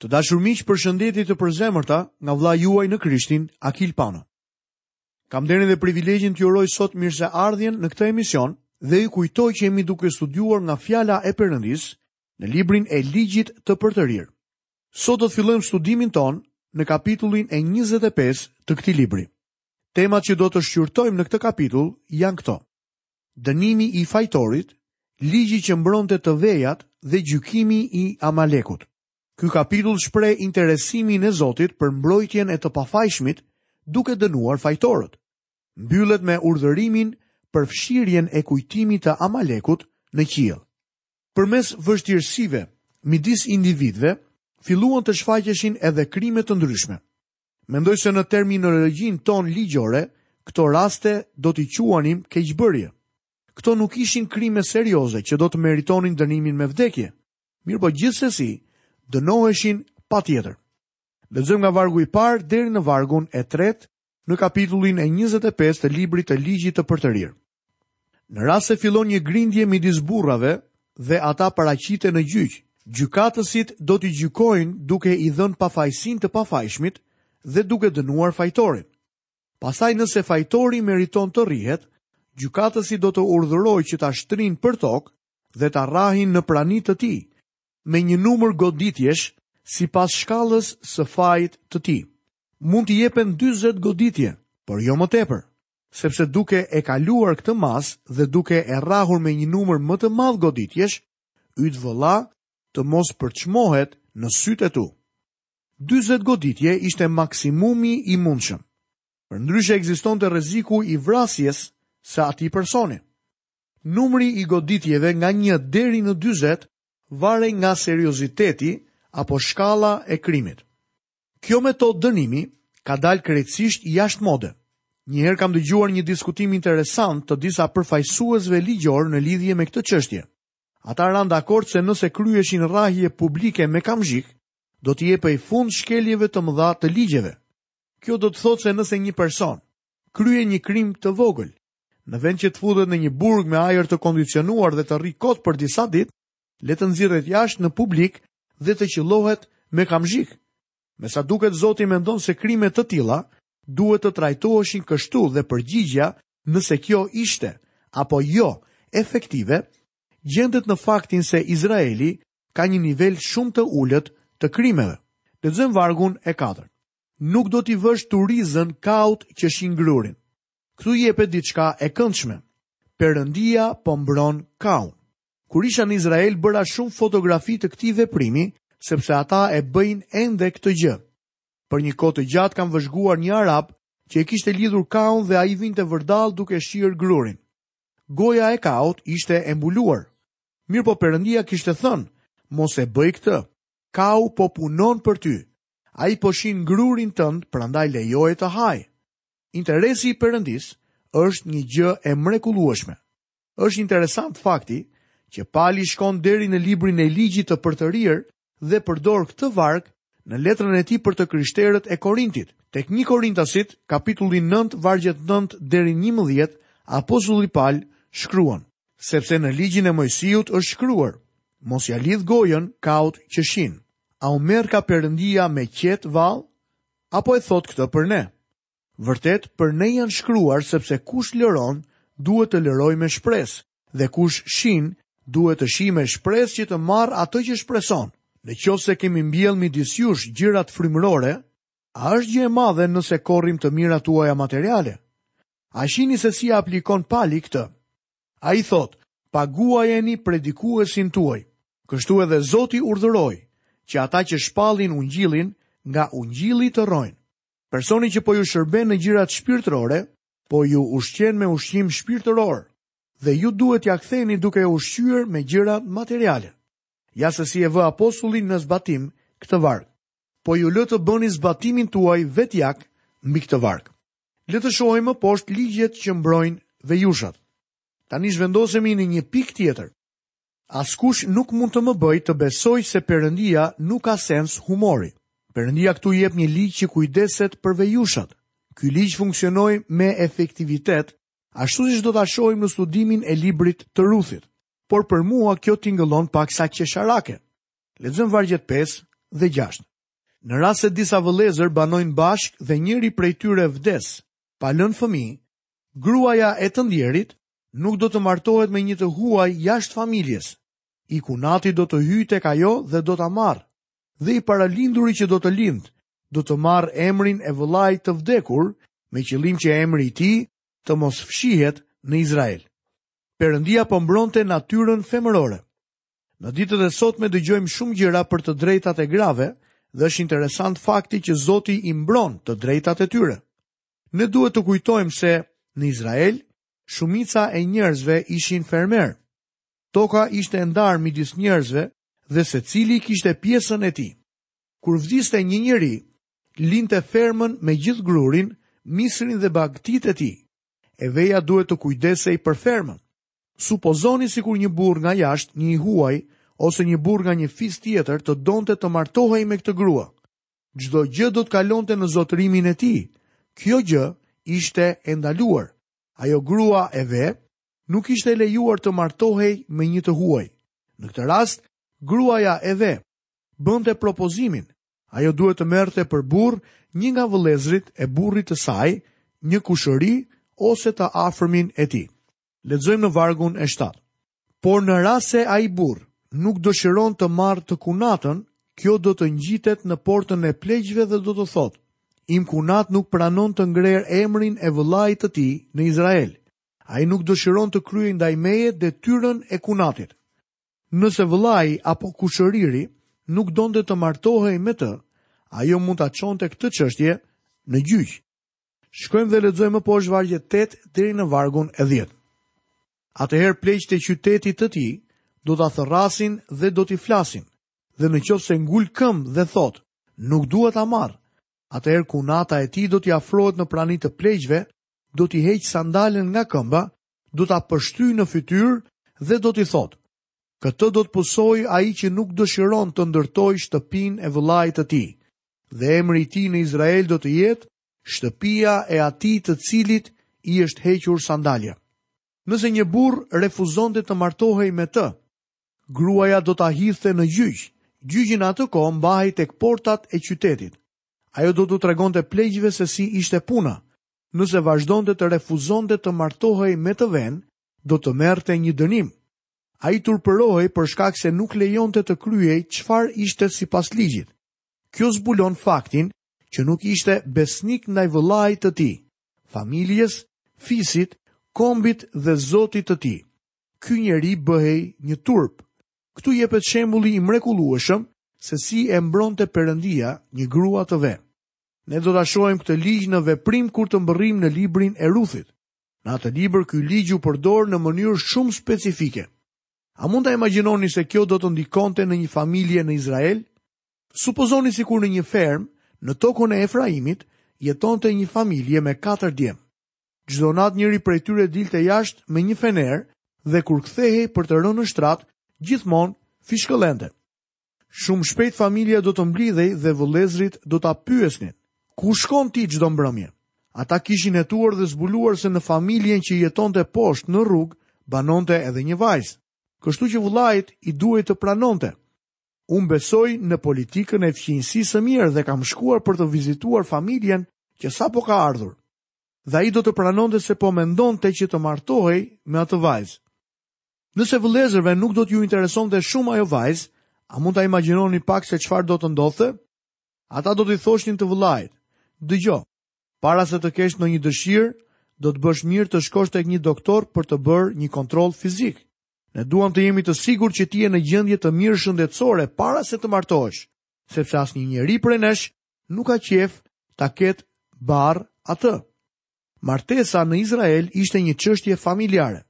Të dashur miq, përshëndetje të përzemërta nga vëlla juaj në Krishtin, Akil Pano. Kam nderin dhe privilegjin t'ju uroj sot mirëseardhjen në këtë emision dhe ju kujtoj që jemi duke studiuar nga fjala e Perëndisë në librin e ligjit të përtërirë. Sot do të fillojmë studimin tonë në kapitullin e 25 të këtij libri. Temat që do të shqyrtojmë në këtë kapitull janë këto. Dënimi i fajtorit, ligji që mbronte të vejat dhe gjykimi i Amalekut. Ky kapitull shpreh interesimin e Zotit për mbrojtjen e të pafajshmit duke dënuar fajtorët. Mbyllet me urdhërimin për fshirjen e kujtimit të Amalekut nën qiell. Përmes vështirësive midis individëve, filluan të shfaqeshin edhe krime të ndryshme. Mendoj se në terminologjinë tonë ligjore, këto raste do t'i quanim keqbërje. Këto nuk ishin krime serioze që do të meritonin dënimin me vdekje, mirëpo gjithsesi dënoheshin patjetër. Lexojmë nga vargu i parë deri në vargun e tretë në kapitullin e njëzet e pesë të librit të Ligjit të Përtërirë. Në rast se fillon një grindje midis burrave dhe ata paraqiten në gjyq, gjykatësit do t'i gjykojnë duke i dhënë pafajësinë të pafajshmit dhe duke dënuar fajtorin. Pastaj nëse fajtori meriton të rrihet, gjykatësi do të urdhërojë që ta shtrijnë përtokë dhe ta rrahin në prani të tij, me një numër goditjesh sipas shkallës së fajit të tij. Mund t'i jepen dyzet goditje, por jo më tepër. sepse duke e kaluar këtë masë dhe duke e rrahur me një numër më të madh goditjesh, yt vëlla të mos përçmohet në sytë e tu. 40 goditje ishte maksimumi i mundshëm. Përndryshe ekzistonte rreziku i vrasjes së atij personi. Numri i goditjeve nga një deri në 40 varej nga serioziteti apo shkalla e krimit. Kjo metodë dënimi ka dalë krejtësisht jashtë mode. Njëherë kam dëgjuar një diskutim interesant të disa përfaqësuesve ligjorë në lidhje me këtë çështje. Ata ranë dakord se nëse kryheshin rrahje publike me kamzhik, do t'i jepej fund shkeljeve të mëdha të ligjeve. Kjo do të thotë se nëse një person kryen një krim të vogël, në vend që të futet në një burg me ajër të kondicionuar dhe të rri kot për disa ditë, le të nxirret jashtë në publik dhe të qëllohet me kamzhik. Me sa duket Zoti mendon se krime të tilla duhet të trajtoheshin kështu dhe përgjigja nëse kjo ishte apo jo efektive gjendet në faktin se Izraeli ka një nivel shumë të ulët të krimeve. Lexojmë vargun e 4. Nuk do t'i vësh turizën kaut që shin grurin. Këtu jepet diçka e këndshme. Perëndia po mbron kaun. Kur isha në Izrael bëra shumë fotografi të këtij veprimi, sepse ata e bëjnë ende këtë gjë. Për një kohë të gjatë kam vëzhguar një arab që e kishte lidhur kaun dhe ai vinte vërdall duke shirë grurin. Goja e kaut ishte e mbuluar. Mirëpo Perëndia kishte thënë, mos e bëj këtë, kau po punon për ty, ai po shin grurin tënd prandaj lejoje të hajë. Interesi i Perëndisë është një gjë e mrekullueshme. Është interesant fakti që Pali shkon deri në librin e ligjit të përtërirë dhe përdor këtë varg në letrën e tij për të krishterët e Korintit. Tek 1 Korintasit, kapitulli 9, vargjet 9 deri 11, apostulli Pal shkruan: Sepse në ligjin e Moisiut është shkruar: Mos ia lidh gojën kaut që shin. A u merrka Perëndia me qetë vallë? Apo e thotë këtë për ne? Vërtet për ne janë shkruar sepse kush lëron duhet të lërojë me shpresë dhe kush shin duhet të shijë me shpresë që të marrë atë që shpreson. Në qoftë se kemi mbjellë midis jush gjërat frymërore, a është gjë e madhe nëse korrim të mirat tuaja materiale? A shihni se si e aplikon Pali këtë? Ai thotë, Paguajeni predikuesin tuaj. Kështu edhe Zoti urdhëroi që ata që shpallin ungjillin nga ungjilli të rrojnë. Personi që po ju shërben në gjërat shpirtërore, po ju ushqen me ushqim shpirtëror dhe ju duhet t'ia ktheni duke e ushqyer me gjëra materiale. Ja se si e vë apostulli në zbatim këtë varg. Po ju lë të bëni zbatimin tuaj vetjak mbi këtë varg. Le të shohim më poshtë ligjet që mbrojnë vejushat. Tani zhvendosemi në një pikë tjetër. Askush nuk mund të më bëjë të besoj se Perëndia nuk ka sens humori. Perëndia këtu jep një ligj që kujdeset për vejushat. Ky ligj funksionoi me efektivitet, ashtu siç do ta shohim në studimin e librit të Ruthit. Por për mua kjo tingëllon paksa qesharake. Lexojmë vargjet 5 dhe 6. Në rast se disa vëllezër banojnë bashkë dhe njëri prej tyre vdes, pa lënë fëmijë, gruaja e të ndjerit Nuk do të martohet me një të huaj jashtë familjes. I kunati do të hyjë tek ajo dhe do ta marrë. Dhe i paralinduri që do të lindë, do të marrë emrin e vëllait të vdekur, me qëllim që emri i tij të mos fshihet në Izrael. Perëndia po mbronte natyrën femërore. Në ditët e sotme dëgjojmë shumë gjëra për të drejtat e grave dhe është interesant fakti që Zoti i mbron të drejtat e tyre. Ne duhet të kujtojmë se në Izrael shumica e njerëzve ishin fermerë. Toka ishte e ndarë midis njerëzve dhe secili kishte pjesën e tij. Kur vdiste një njeri, linte fermën me gjithë grurin, misrin dhe bagëtitë e tij. E veja duhet të kujdesej për fermën. Supozoni sikur një burrë nga jashtë, një i huaj ose një burrë nga një fis tjetër të donte të martohej me këtë grua. Çdo gjë do të kalonte në zotërimin e tij. Kjo gjë ishte e ndaluar. Ajo grua e ve nuk ishte lejuar të martohej me një të huaj. Në këtë rast, gruaja e ve bënte propozimin. Ajo duhet të merrte për burrë një nga vëllezërit e burrit të saj, një kushëri ose të afërmin e tij. Lexojmë në vargun e 7. Por në rast se ai burrë nuk dëshiron të marrë të kunatën, kjo do të ngjitet në portën e pleqve dhe do të thotë, im kunat nuk pranon të ngrerë emrin e vëllait të tij në Izrael. Ai nuk dëshiron të kryejë ndaj meje detyrën e kunatit. Nëse vëllai apo kushëriri nuk donte të martohej me të, ajo mund ta çonte këtë çështje në gjyq. Shkojmë dhe lexojmë më poshtë vargjet tetë deri në vargun e dhjetë. Atëherë pleqtë e qytetit të tij do ta thërrasin dhe do t'i flasin, dhe në qoftë se ngul këmbë dhe thotë, nuk dua ta marr, atëherë kunata e tij do t'i afrohet në prani të pleqve, do t'i heqë sandalen nga këmba, do ta pështyjë në fytyrë dhe do t'i thotë, Këtë do të pësojë ai që nuk dëshiron të ndërtojë shtëpinë e vëllait të tij, dhe emri i tij në Izrael do të jetë shtëpia e atij të cilit i është hequr sandalja. Nëse një burrë refuzonte të martohej me të, gruaja do ta hidhte në gjyq. Gjyqi në atë kohë mbahej tek portat e qytetit. Ajo do t'u tregonte pleqve se si ishte puna. Nëse vazhdonte të refuzonte të martohej me të venë, do të merrte një dënim. Ai turpërohej për shkak se nuk lejonte të kryhej çfarë ishte sipas ligjit. Kjo zbulon faktin që nuk ishte besnik ndaj vëllait të tij, familjes, fisit, kombit dhe Zotit të tij. Ky njeri bëhej një turp. Këtu jepet shembulli i mrekullueshëm se si e mbronte Perëndia një grua të ve. Ne do ta shohim këtë ligj në veprim kur të mbërrim në librin e Ruthit. Në atë libër ky ligj u përdor në mënyrë shumë specifike. A mund ta imagjinoni se kjo do të ndikonte në një familje në Izrael? Supozoni sikur në një fermë në tokën e Efraimit jetonte një familje me katër djem. Çdo natë njëri prej tyre dilte jashtë me një fener dhe kur kthehej për të rënë në shtrat, gjithmonë fishkëllente. Shumë shpejt familja do të mblidhej dhe vëllezërit do ta pyesnin, Ku shkon ti çdo mbrëmje? Ata kishin hetuar dhe zbuluar se në familjen që jetonte poshtë në rrugë banonte edhe një vajzë. Kështu që vëllait i duhej të pranonte. Unë besoj në politikën e fqinjësisë së mirë dhe kam shkuar për të vizituar familjen që sapo ka ardhur. Dhe ai do të pranonte se po mendonte që të martohej me atë vajzë. Nëse vëllezërve nuk do t'ju interesonte shumë ajo vajzë, a mund ta imagjinoni pak se çfarë do të ndodhte? Ata do t'i thoshnin të vëllait, "Dëgjo, para se të kesh ndonjë dëshirë, do të bësh mirë të shkosh tek një doktor për të bërë një kontroll fizik. Ne duam të jemi të sigurt që ti je në gjendje të mirë shëndetësore para se të martohesh, sepse asnjë njeri prej nesh nuk ka qejf ta ketë barrë atë. Martesa në Izrael ishte një çështje familjare.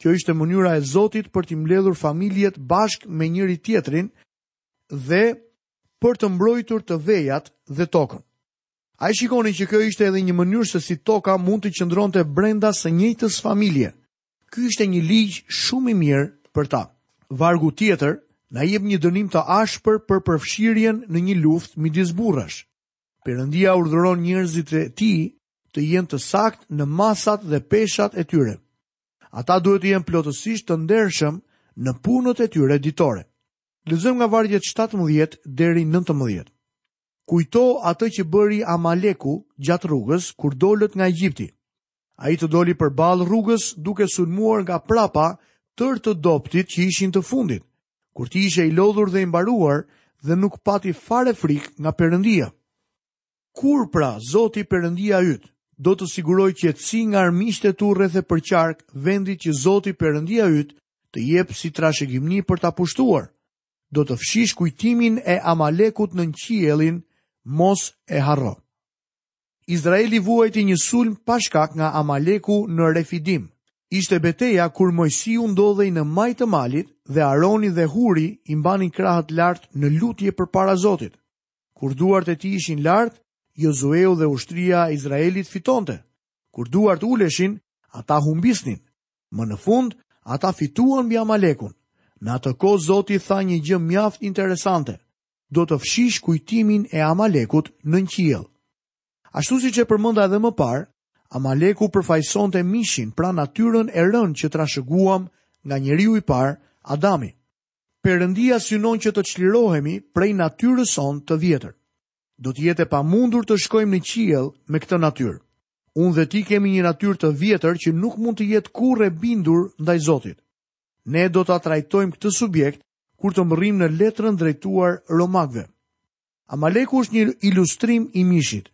Kjo ishte mënyra e Zotit për t'i mbledhur familjet bashkë me njëri-tjetrin dhe për të mbrojtur të vejat dhe tokën. A e shikoni që kjo ishte edhe një mënyrë se si toka mund të qëndronte brenda së njëjtës familje. Ky ishte një ligj shumë i mirë për ta. Vargu tjetër, na jep një dënim të ashpër për përfshirjen në një luftë midis burrash. Perëndia urdhëron njerëzit e tij të jenë të saktë në masat dhe peshat e tyre. Ata duhet të jenë plotësisht të ndershëm në punët e tyre ditore. Lexojmë nga vargjet 17 deri 19. Kujto atë që bëri Amaleku gjatë rrugës kur dolët nga Egjipti. Ai të doli përballë rrugës duke sulmuar nga prapa tërë të dobëtit që ishin të fundit, kur ti ishe i lodhur dhe i mbaruar dhe nuk pati fare frikë nga Perëndia. Kur, pra, Zoti, Perëndia yt, do të sigurojë qetësi nga armiqtë e tu rreth e përqark vendit që Zoti, Perëndia yt, të jep si trashëgimi për ta pushtuar? Do të fshish kujtimin e Amalekut nën qiellin, mos e harro. Izraeli vuajti një sulm pa shkak nga Amaleku në Refidim. Ishte beteja kur Mojsiu ndodhej në majë të malit dhe Aroni dhe Huri i mbanin krahët lart në lutje përpara Zotit. Kur duart e tij ishin lart, Jozueu dhe ushtria e Izraelit fitonte. Kur duart uleshin, ata humbisnin. Më në fund, ata fituan mbi Amalekun. Në atë kohë Zoti tha një gjë mjaft interesante. Do të fshish kujtimin e Amalekut nën qiell. Ashtu siç e përmenda edhe më parë, Amaleku përfaqësonte mishin, pra natyrën e rënë që trashëguam nga njeriu i parë, Adami. Perëndia synon që të çlirohemi prej natyrës sonë të vjetër. Do të jetë e pamundur të shkojmë në qiell me këtë natyrë. Unë dhe ti kemi një natyrë të vjetër që nuk mund të jetë kurrë e bindur ndaj Zotit. Ne do ta trajtojmë këtë subjekt kur të mbërrijmë në letrën drejtuar romakëve. Amaleku është një ilustrim i mishit.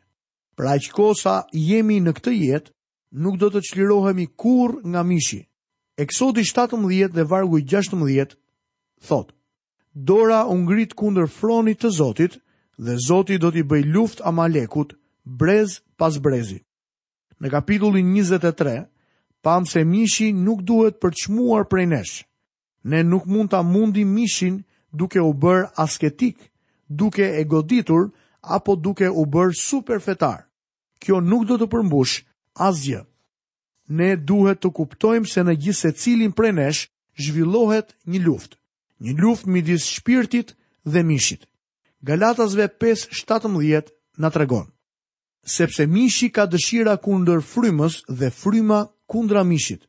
Për aq kohë sa jemi në këtë jetë, Nuk do të çlirohemi kurrë nga mishi. Eksodi shtatëmbëdhjetë dhe vargu i gjashtëmbëdhjetë thotë, Dora u ngrit kundër fronit të Zotit dhe Zoti do t'i bëjë luftë Amalekut, brez pas brezi. Në kapitullin njëzet e tre, pamë se mishi nuk duhet përçmuar prej nesh. Ne nuk mund ta mundim mishin duke u bërë asketikë, duke e goditur apo duke u bërë superfetarë. Kjo nuk do të përmbushë asgjë. Ne duhet të kuptojmë se në gjithsecilin prej nesh zhvillohet një luftë, një luftë midis shpirtit dhe mishit. Galatasve 5:17 na tregon sepse mishi ka dëshira kundër frymës dhe fryma kundra mishit.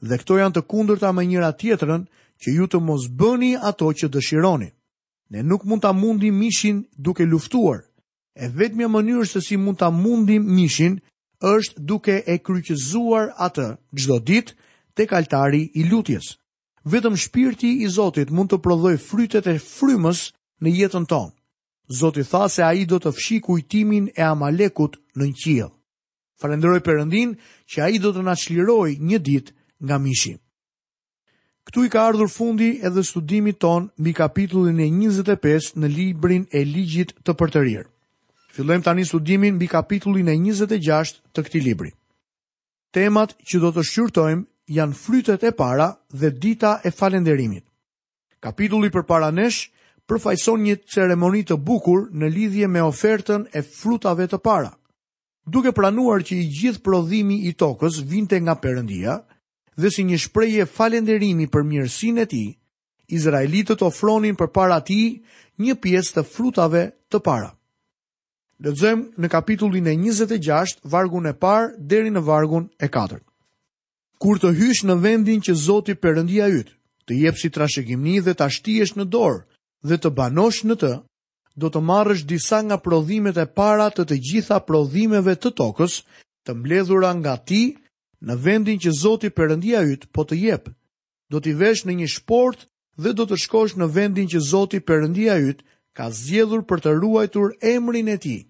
Dhe këto janë të kundërta me njëra-tjetrën që ju të mos bëni ato që dëshironi. Ne nuk mund ta mundim mishin duke luftuar, E vetmja mënyrë se si mund ta mundim mishin është duke e kryqëzuar atë çdo ditë tek altari i lutjes. Vetëm shpirti i Zotit mund të prodhojë frytet e frymës në jetën tonë. Zoti tha se ai do të fshijë kujtimin e Amalekut nën qiell. Falënderoj Perëndinë që ai do të na çlirojë një ditë nga mishi. Këtu i ka ardhur fundi edhe studimit tonë mbi kapitullin e 25 në librin e ligjit të përtërirë. Fillojmë tani studimin mbi kapitullin e 26 të këtij libri. Temat që do të shqyrtojmë janë frytet e para dhe dita e falënderimit. Kapitulli përpara nesh përfaqëson një ceremoni të bukur në lidhje me ofertën e frutave të para. Duke pranuar që i gjithë prodhimi i tokës vinte nga Perëndia, dhe si një shprehje falënderimi për mirësinë e tij, izraelitët ofronin përpara tij një pjesë të frutave të para. Lexojmë në kapitullin e 26, vargun e parë deri në vargun e katërt. Kur të hysh në vendin që Zoti Perëndia yt të jep si trashëgimi dhe ta shtiesh në dorë dhe të banosh në të, do të marrësh disa nga prodhimet e para të të gjitha prodhimeve të tokës, të mbledhura nga ti Në vendin që Zoti Perëndia yt po të jep, do t'i vesh në një shportë dhe do të shkosh në vendin që Zoti Perëndia yt ka zgjedhur për të ruajtur emrin e tij.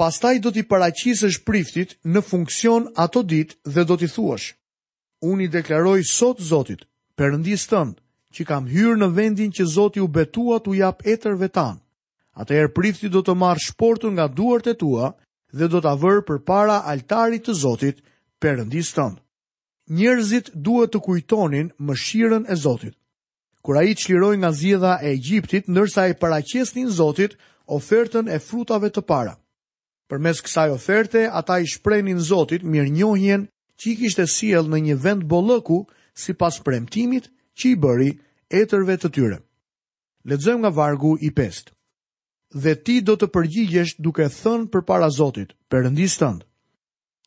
Pastaj do t'i paraqisësh priftit në funksion ato ditë dhe do t'i thuash: Unë i deklaroj sot Zotit, Perëndisë tënd, që kam hyrë në vendin që Zoti u betua t'u japë etërve tanë. Atëherë prifti do të marrë shportën nga duart e tua dhe do ta vërë përpara altarit të Zotit, Perëndisë tënd. Njerëzit duhet të kujtonin mëshirën e Zotit. Kur ai i çliroi nga zgjedha e Egjiptit, ndërsa i paraqesnin Zotit ofertën e frutave të para. Përmes kësaj oferte, ata i shprehnin Zotit mirënjohjen që i kishte sjellë në një vend bollëku sipas premtimit që i bëri etërve të tyre. Lexojmë nga vargu i pestë. Dhe ti do të përgjigjesh duke thënë përpara Zotit, Perëndisë tënd.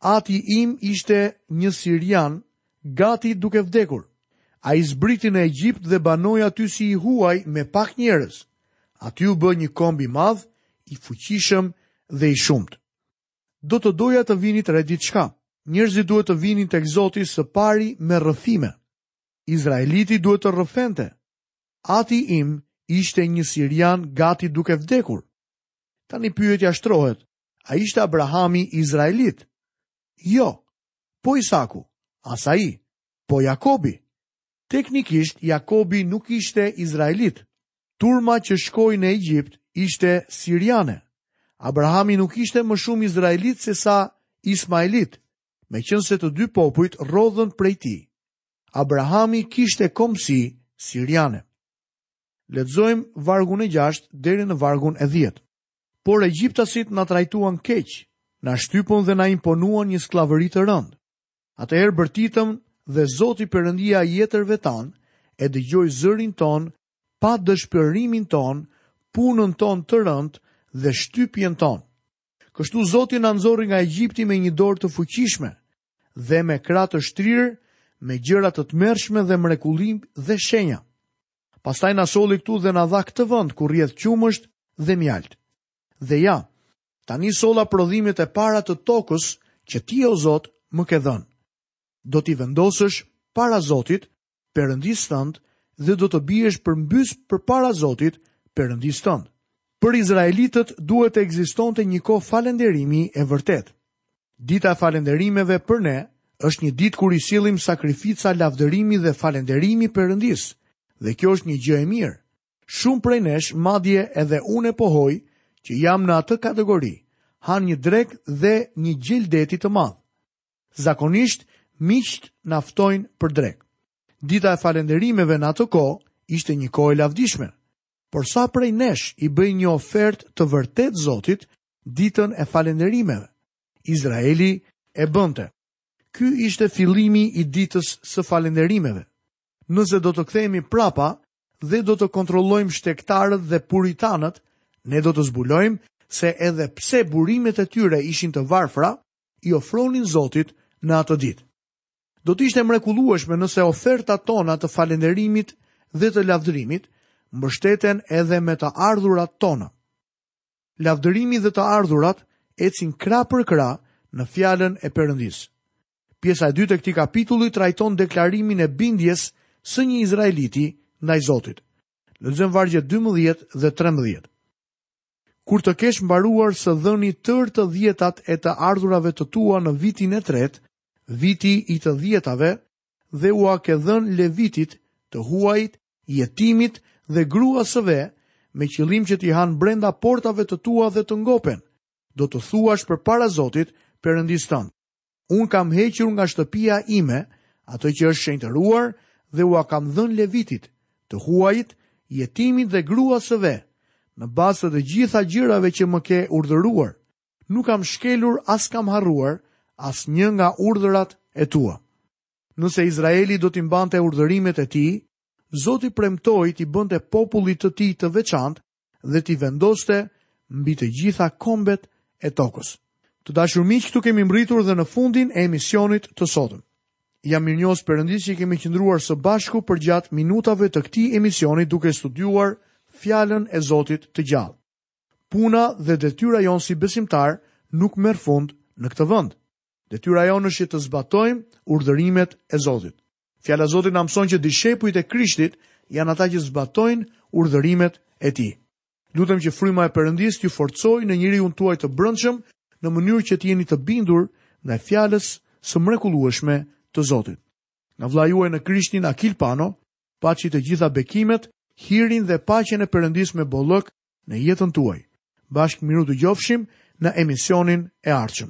Ati im ishte një sirian gati duke vdekur. Ai zbriti në Egjipt dhe banoi aty si i huaj me pak njerëz. Aty u bë një komb i madh, i fuqishëm dhe i shumtë. Do të doja të vinit re diçka. Njerëzit duhet të vinin tek Zoti së pari me rrëfime. Izraeliti duhet të rrëfente. Ati im ishte një sirian gati duke vdekur. Tani pyetja shtrohet, a ishte Abrahami Izraelit? Jo, po Isaku, as ai, po Jakobi. Teknikisht, Jakobi nuk ishte Izraelit. Turma që shkoi në Egjipt ishte siriane. Abrahami nuk ishte më shumë Izraelit sesa Ismaelit, meqenëse të dy popujt rrodhën prej tij. Abrahami kishte kombësi siriane. Lexojmë vargun e gjashtë deri në vargun e dhjetë. Por egjiptasit na trajtuan keq, na shtypën dhe na imponuan një skllavëri të rëndë. Atëherë bërtitëm dhe Zoti Perëndia i etërve tanë e dëgjoi zërin tonë, pa dëshpërimin tonë, punën tonë të rëndë dhe shtypjen tonë. Kështu Zoti na nxori nga Egjipti me një dorë të fuqishme dhe me krah të shtrirë me gjëra të tmerrshme dhe mrekulli dhe shenja. Pastaj na solli këtu dhe na dha këtë vend ku rrjedh qumësht dhe mjaltë. Dhe ja, tani solla prodhimet e para të tokës që ti o Zot më ke dhënë. Do t'i vendosësh para Zotit Perëndisë tënd dhe do të biesh përmbys përpara Zotit, Perëndisë tënd. Për izraelitët duhet të ekzistonte një kohë falënderimi e vërtetë. Dita e falënderimeve për ne është një ditë kur i sjellim sakrifica lavdërimi dhe falënderimi Perëndisë, dhe kjo është një gjë e mirë. Shumë prej nesh, madje edhe unë e pohoj, që jam në atë kategori, hanë një drekë dhe një gjel deti të madh. Zakonisht, miqtë na ftojnë për drekë. Dita e Falënderimeve në atë kohë ishte një kohë e lavdishme. Por sa prej nesh i bëjnë një ofertë të vërtetë Zotit Ditën e Falënderimeve? Izraeli e bënte. Ky ishte fillimi i ditës së falënderimeve. Nëse do të kthehemi prapa dhe do të kontrollojmë shtegtarët dhe puritanët, ne do të zbulojmë se edhe pse burimet e tyre ishin të varfra, i ofronin Zotit në atë ditë. Do të ishte mrekullueshme nëse ofertat tona të falënderimit dhe të lavdërimit mbështeten edhe me të ardhurat tona. Lavdërimi dhe të ardhurat ecin krah për krah në fjalën e Perëndisë. Pjesa e dytë e këtij kapitulli trajton deklarimin e bindjes së një izraeliti ndaj Zotit. Lexojmë vargjet 12 dhe 13. Kur të kesh mbaruar së dhëni tërë të dhjetat e të ardhurave të tua në vitin e tretë, viti i të dhjetave, dhe ua ke dhënë levitit, të huajit, jetimit dhe gruas së ve, me qëllim që t'i hanë brenda portave të tua dhe të ngopen, do të thuash përpara Zotit, Perëndisë tënd. Unë kam hequr nga shtëpia ime atë që është shenjtëruar dhe ua kam dhënë levitit, të huajit, jetimit dhe gruas së ve, në bazë të të gjitha gjërave që më ke urdhëruar. Nuk kam shkelur as kam harruar asnjë nga urdhërat e tua. Nëse Izraeli do t'i mbante urdhërimet e tij, Zoti premtoi t'i bënte popullin e tij të veçantë dhe t'i vendoste mbi të gjitha kombet e tokës. Të dashur miq, këtu kemi mbërritur dhe në fundin e emisionit të sotëm. Jam mirënjohës Perëndisë që kemi qëndruar së bashku përgjatë minutave të këtij emisioni duke studiuar fjalën e Zotit të gjallë. Puna dhe detyra jonë si besimtarë nuk merr fund në këtë vend. Detyra jonë është që të zbatojmë urdhërimet e Zotit. Fjala e Zotit na mëson që dishepujt e Krishtit janë ata që zbatojnë urdhërimet e tij. Lutem që fryma e Perëndisë t'ju forcojë në njeriun tuaj të brendshëm në mënyrë që të jeni të bindur ndaj fjalës së mrekullueshme të Zotit. Nga vëllai juaj në Krishtin Akil Pano, paçi të gjitha bekimet, hirin dhe paqen e Perëndisë me bollëk në jetën tuaj. Bashkë mirudëgjofshim në emisionin e ardhshëm.